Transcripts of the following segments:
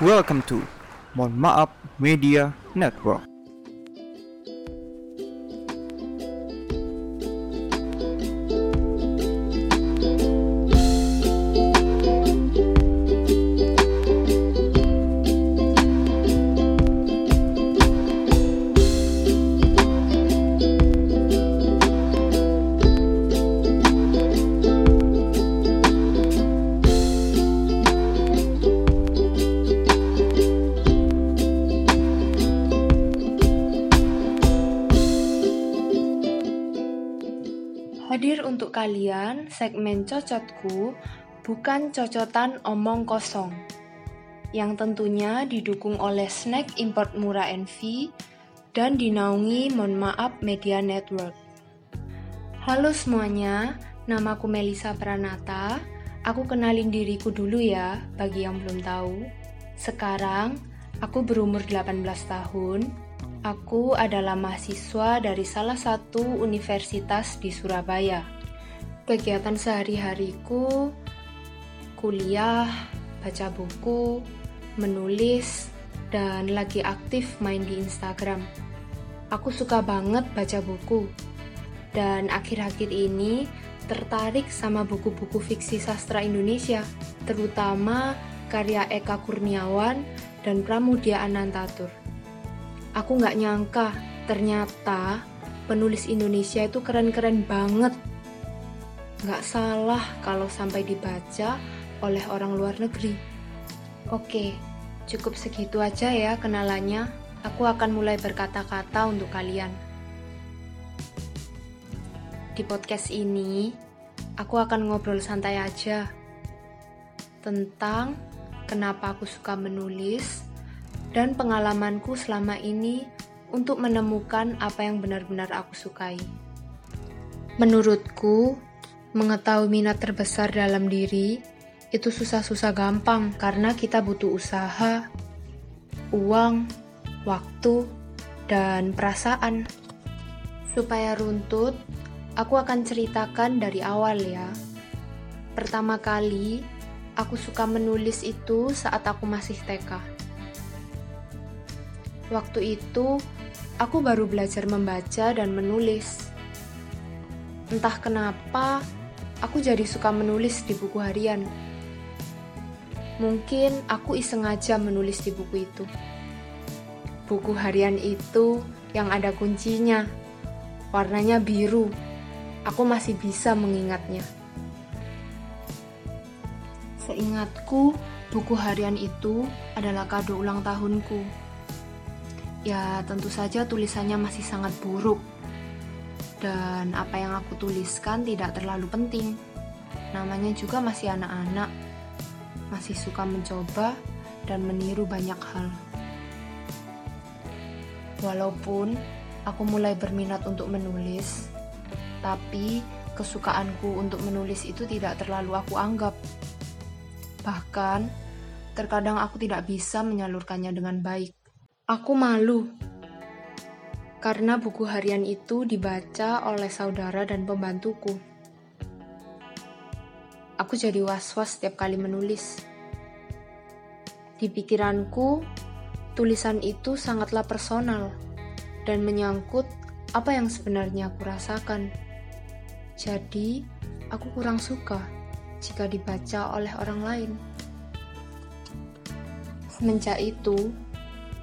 Welcome to Mohon Maaf Media Network. Hadir untuk kalian, segmen cocotku bukan cocotan omong kosong. Yang tentunya didukung oleh snack import murah NV dan dinaungi Mohon Maaf Media Network. Halo semuanya, namaku Melisa Pranata. Aku kenalin diriku dulu ya, bagi yang belum tahu. Sekarang, aku berumur 18 tahun, Aku adalah mahasiswa dari salah satu universitas di Surabaya. Kegiatan sehari-hariku kuliah, baca buku, menulis, dan lagi aktif main di Instagram. Aku suka banget baca buku. Dan akhir-akhir ini tertarik sama buku-buku fiksi sastra Indonesia, terutama karya Eka Kurniawan dan Pramudia Anantatur. Aku nggak nyangka, ternyata penulis Indonesia itu keren-keren banget. Nggak salah kalau sampai dibaca oleh orang luar negeri. Oke, cukup segitu aja ya kenalannya. Aku akan mulai berkata-kata untuk kalian. Di podcast ini, aku akan ngobrol santai aja tentang kenapa aku suka menulis, dan pengalamanku selama ini untuk menemukan apa yang benar-benar aku sukai. Menurutku, mengetahui minat terbesar dalam diri itu susah-susah gampang karena kita butuh usaha, uang, waktu, dan perasaan. Supaya runtut, aku akan ceritakan dari awal ya. Pertama kali, aku suka menulis itu saat aku masih TK Waktu itu, aku baru belajar membaca dan menulis. Entah kenapa, aku jadi suka menulis di buku harian. Mungkin aku iseng aja menulis di buku itu. Buku harian itu yang ada kuncinya, warnanya biru. Aku masih bisa mengingatnya. Seingatku, buku harian itu adalah kado ulang tahunku ya tentu saja tulisannya masih sangat buruk dan apa yang aku tuliskan tidak terlalu penting. Namanya juga masih anak-anak, masih suka mencoba dan meniru banyak hal. Walaupun aku mulai berminat untuk menulis, tapi kesukaanku untuk menulis itu tidak terlalu aku anggap. Bahkan, terkadang aku tidak bisa menyalurkannya dengan baik. Aku malu karena buku harian itu dibaca oleh saudara dan pembantuku. Aku jadi was-was setiap kali menulis. Di pikiranku, tulisan itu sangatlah personal dan menyangkut apa yang sebenarnya aku rasakan. Jadi, aku kurang suka jika dibaca oleh orang lain. Semenjak itu,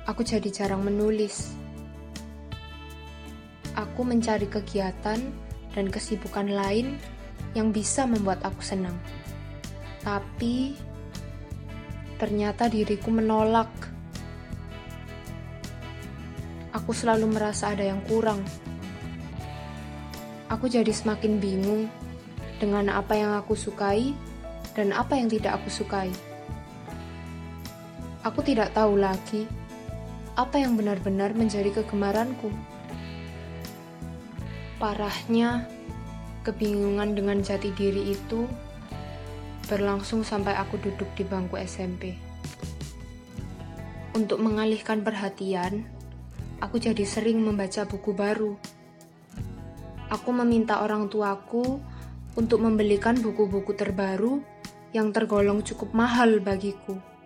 aku jadi jarang menulis. Aku mencari kegiatan dan kesibukan lain yang bisa membuat aku senang. Tapi ternyata diriku menolak. Aku selalu merasa ada yang kurang. Aku jadi semakin bingung dengan apa yang aku sukai dan apa yang tidak aku sukai. Aku tidak tahu lagi apa yang benar-benar menjadi kegemaranku. Parahnya, kebingungan dengan jati diri itu berlangsung sampai aku duduk di bangku SMP. Untuk mengalihkan perhatian, aku jadi sering membaca buku baru. Aku meminta orang tuaku untuk membelikan buku-buku terbaru yang tergolong cukup mahal bagiku.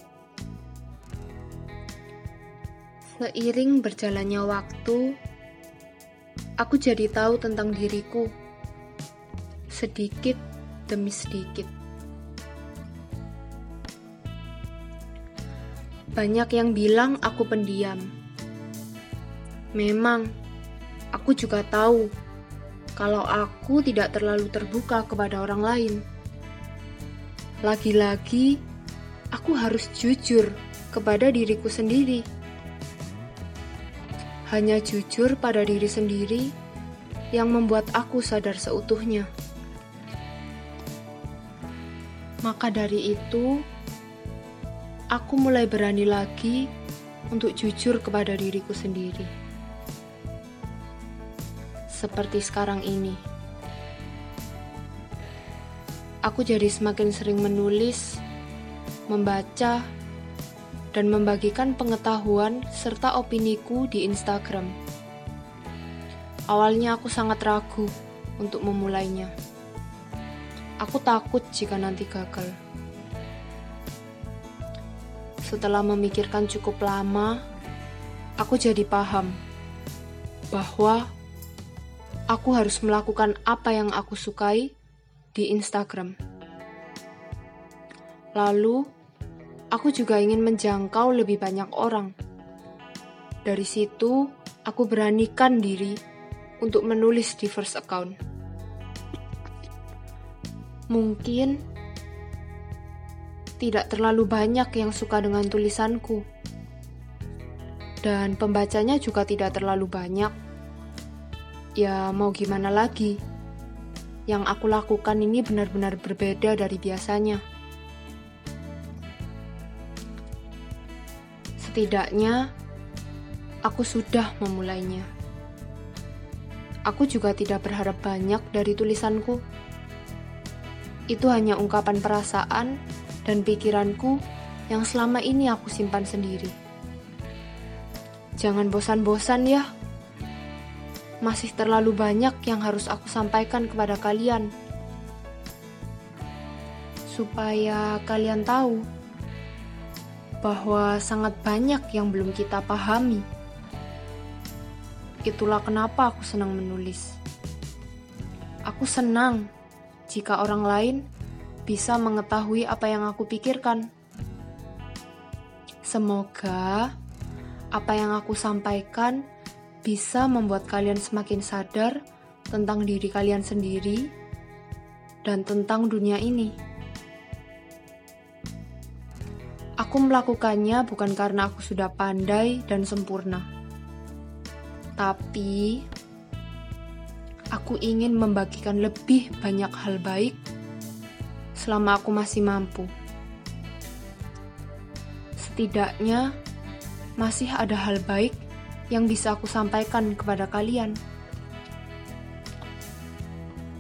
Seiring berjalannya waktu, aku jadi tahu tentang diriku sedikit demi sedikit. Banyak yang bilang aku pendiam. Memang, aku juga tahu kalau aku tidak terlalu terbuka kepada orang lain. Lagi-lagi, aku harus jujur kepada diriku sendiri hanya jujur pada diri sendiri yang membuat aku sadar seutuhnya. Maka dari itu, aku mulai berani lagi untuk jujur kepada diriku sendiri. Seperti sekarang ini, aku jadi semakin sering menulis, membaca, dan membagikan pengetahuan serta opiniku di Instagram. Awalnya aku sangat ragu untuk memulainya. Aku takut jika nanti gagal. Setelah memikirkan cukup lama, aku jadi paham bahwa aku harus melakukan apa yang aku sukai di Instagram. Lalu, aku juga ingin menjangkau lebih banyak orang. Dari situ, aku beranikan diri untuk menulis di first account. Mungkin tidak terlalu banyak yang suka dengan tulisanku, dan pembacanya juga tidak terlalu banyak. Ya, mau gimana lagi? Yang aku lakukan ini benar-benar berbeda dari biasanya. Setidaknya, aku sudah memulainya. Aku juga tidak berharap banyak dari tulisanku. Itu hanya ungkapan perasaan dan pikiranku yang selama ini aku simpan sendiri. Jangan bosan-bosan ya. Masih terlalu banyak yang harus aku sampaikan kepada kalian. Supaya kalian tahu bahwa sangat banyak yang belum kita pahami. Itulah kenapa aku senang menulis. Aku senang jika orang lain bisa mengetahui apa yang aku pikirkan. Semoga apa yang aku sampaikan bisa membuat kalian semakin sadar tentang diri kalian sendiri dan tentang dunia ini. Aku melakukannya bukan karena aku sudah pandai dan sempurna, tapi aku ingin membagikan lebih banyak hal baik selama aku masih mampu. Setidaknya, masih ada hal baik yang bisa aku sampaikan kepada kalian.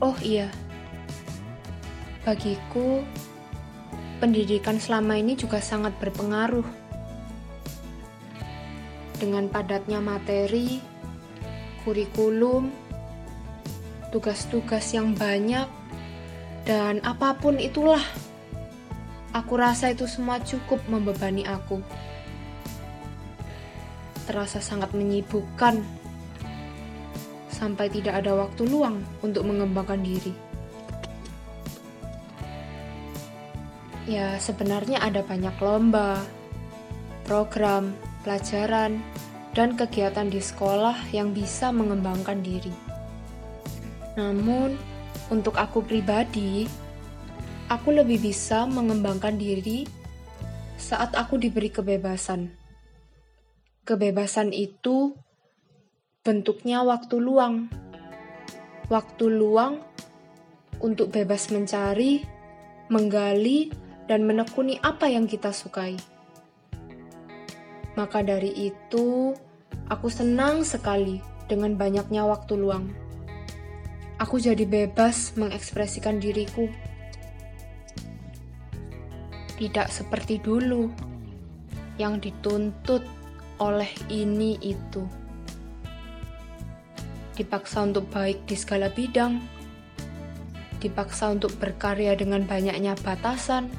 Oh iya, bagiku pendidikan selama ini juga sangat berpengaruh. Dengan padatnya materi, kurikulum, tugas-tugas yang banyak, dan apa pun itulah, aku rasa itu semua cukup membebani aku. Terasa sangat menyibukkan, sampai tidak ada waktu luang untuk mengembangkan diri. Ya, sebenarnya ada banyak lomba, program, pelajaran, dan kegiatan di sekolah yang bisa mengembangkan diri. Namun, untuk aku pribadi, aku lebih bisa mengembangkan diri saat aku diberi kebebasan. Kebebasan itu bentuknya waktu luang. Waktu luang untuk bebas mencari, menggali, dan menekuni apa yang kita sukai. Maka dari itu, aku senang sekali dengan banyaknya waktu luang. Aku jadi bebas mengekspresikan diriku. Tidak seperti dulu yang dituntut oleh ini itu. Dipaksa untuk baik di segala bidang, dipaksa untuk berkarya dengan banyaknya batasan,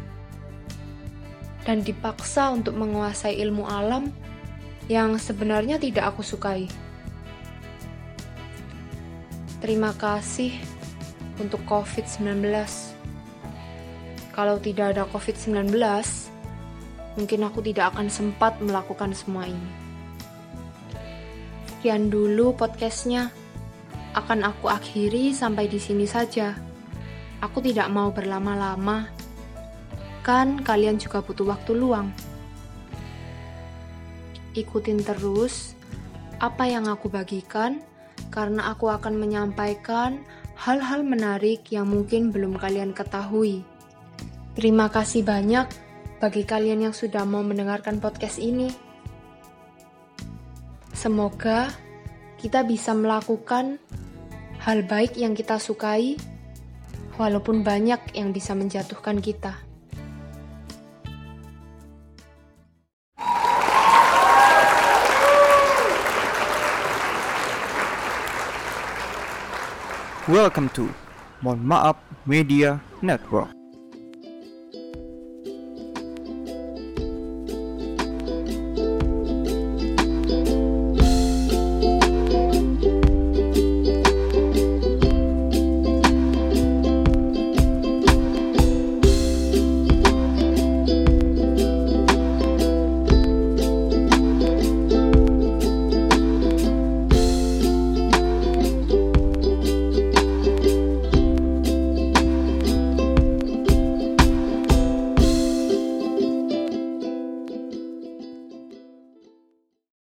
dan dipaksa untuk menguasai ilmu alam yang sebenarnya tidak aku sukai. Terima kasih untuk COVID-19. Kalau tidak ada COVID-19, mungkin aku tidak akan sempat melakukan semua ini. Sekian dulu podcastnya. Akan aku akhiri sampai di sini saja. Aku tidak mau berlama-lama. Kan kalian juga butuh waktu luang. Ikutin terus apa yang aku bagikan karena aku akan menyampaikan hal-hal menarik yang mungkin belum kalian ketahui. Terima kasih banyak bagi kalian yang sudah mau mendengarkan podcast ini. Semoga kita bisa melakukan hal baik yang kita sukai, walaupun banyak yang bisa menjatuhkan kita. Welcome to Mohon Maaf Media Network.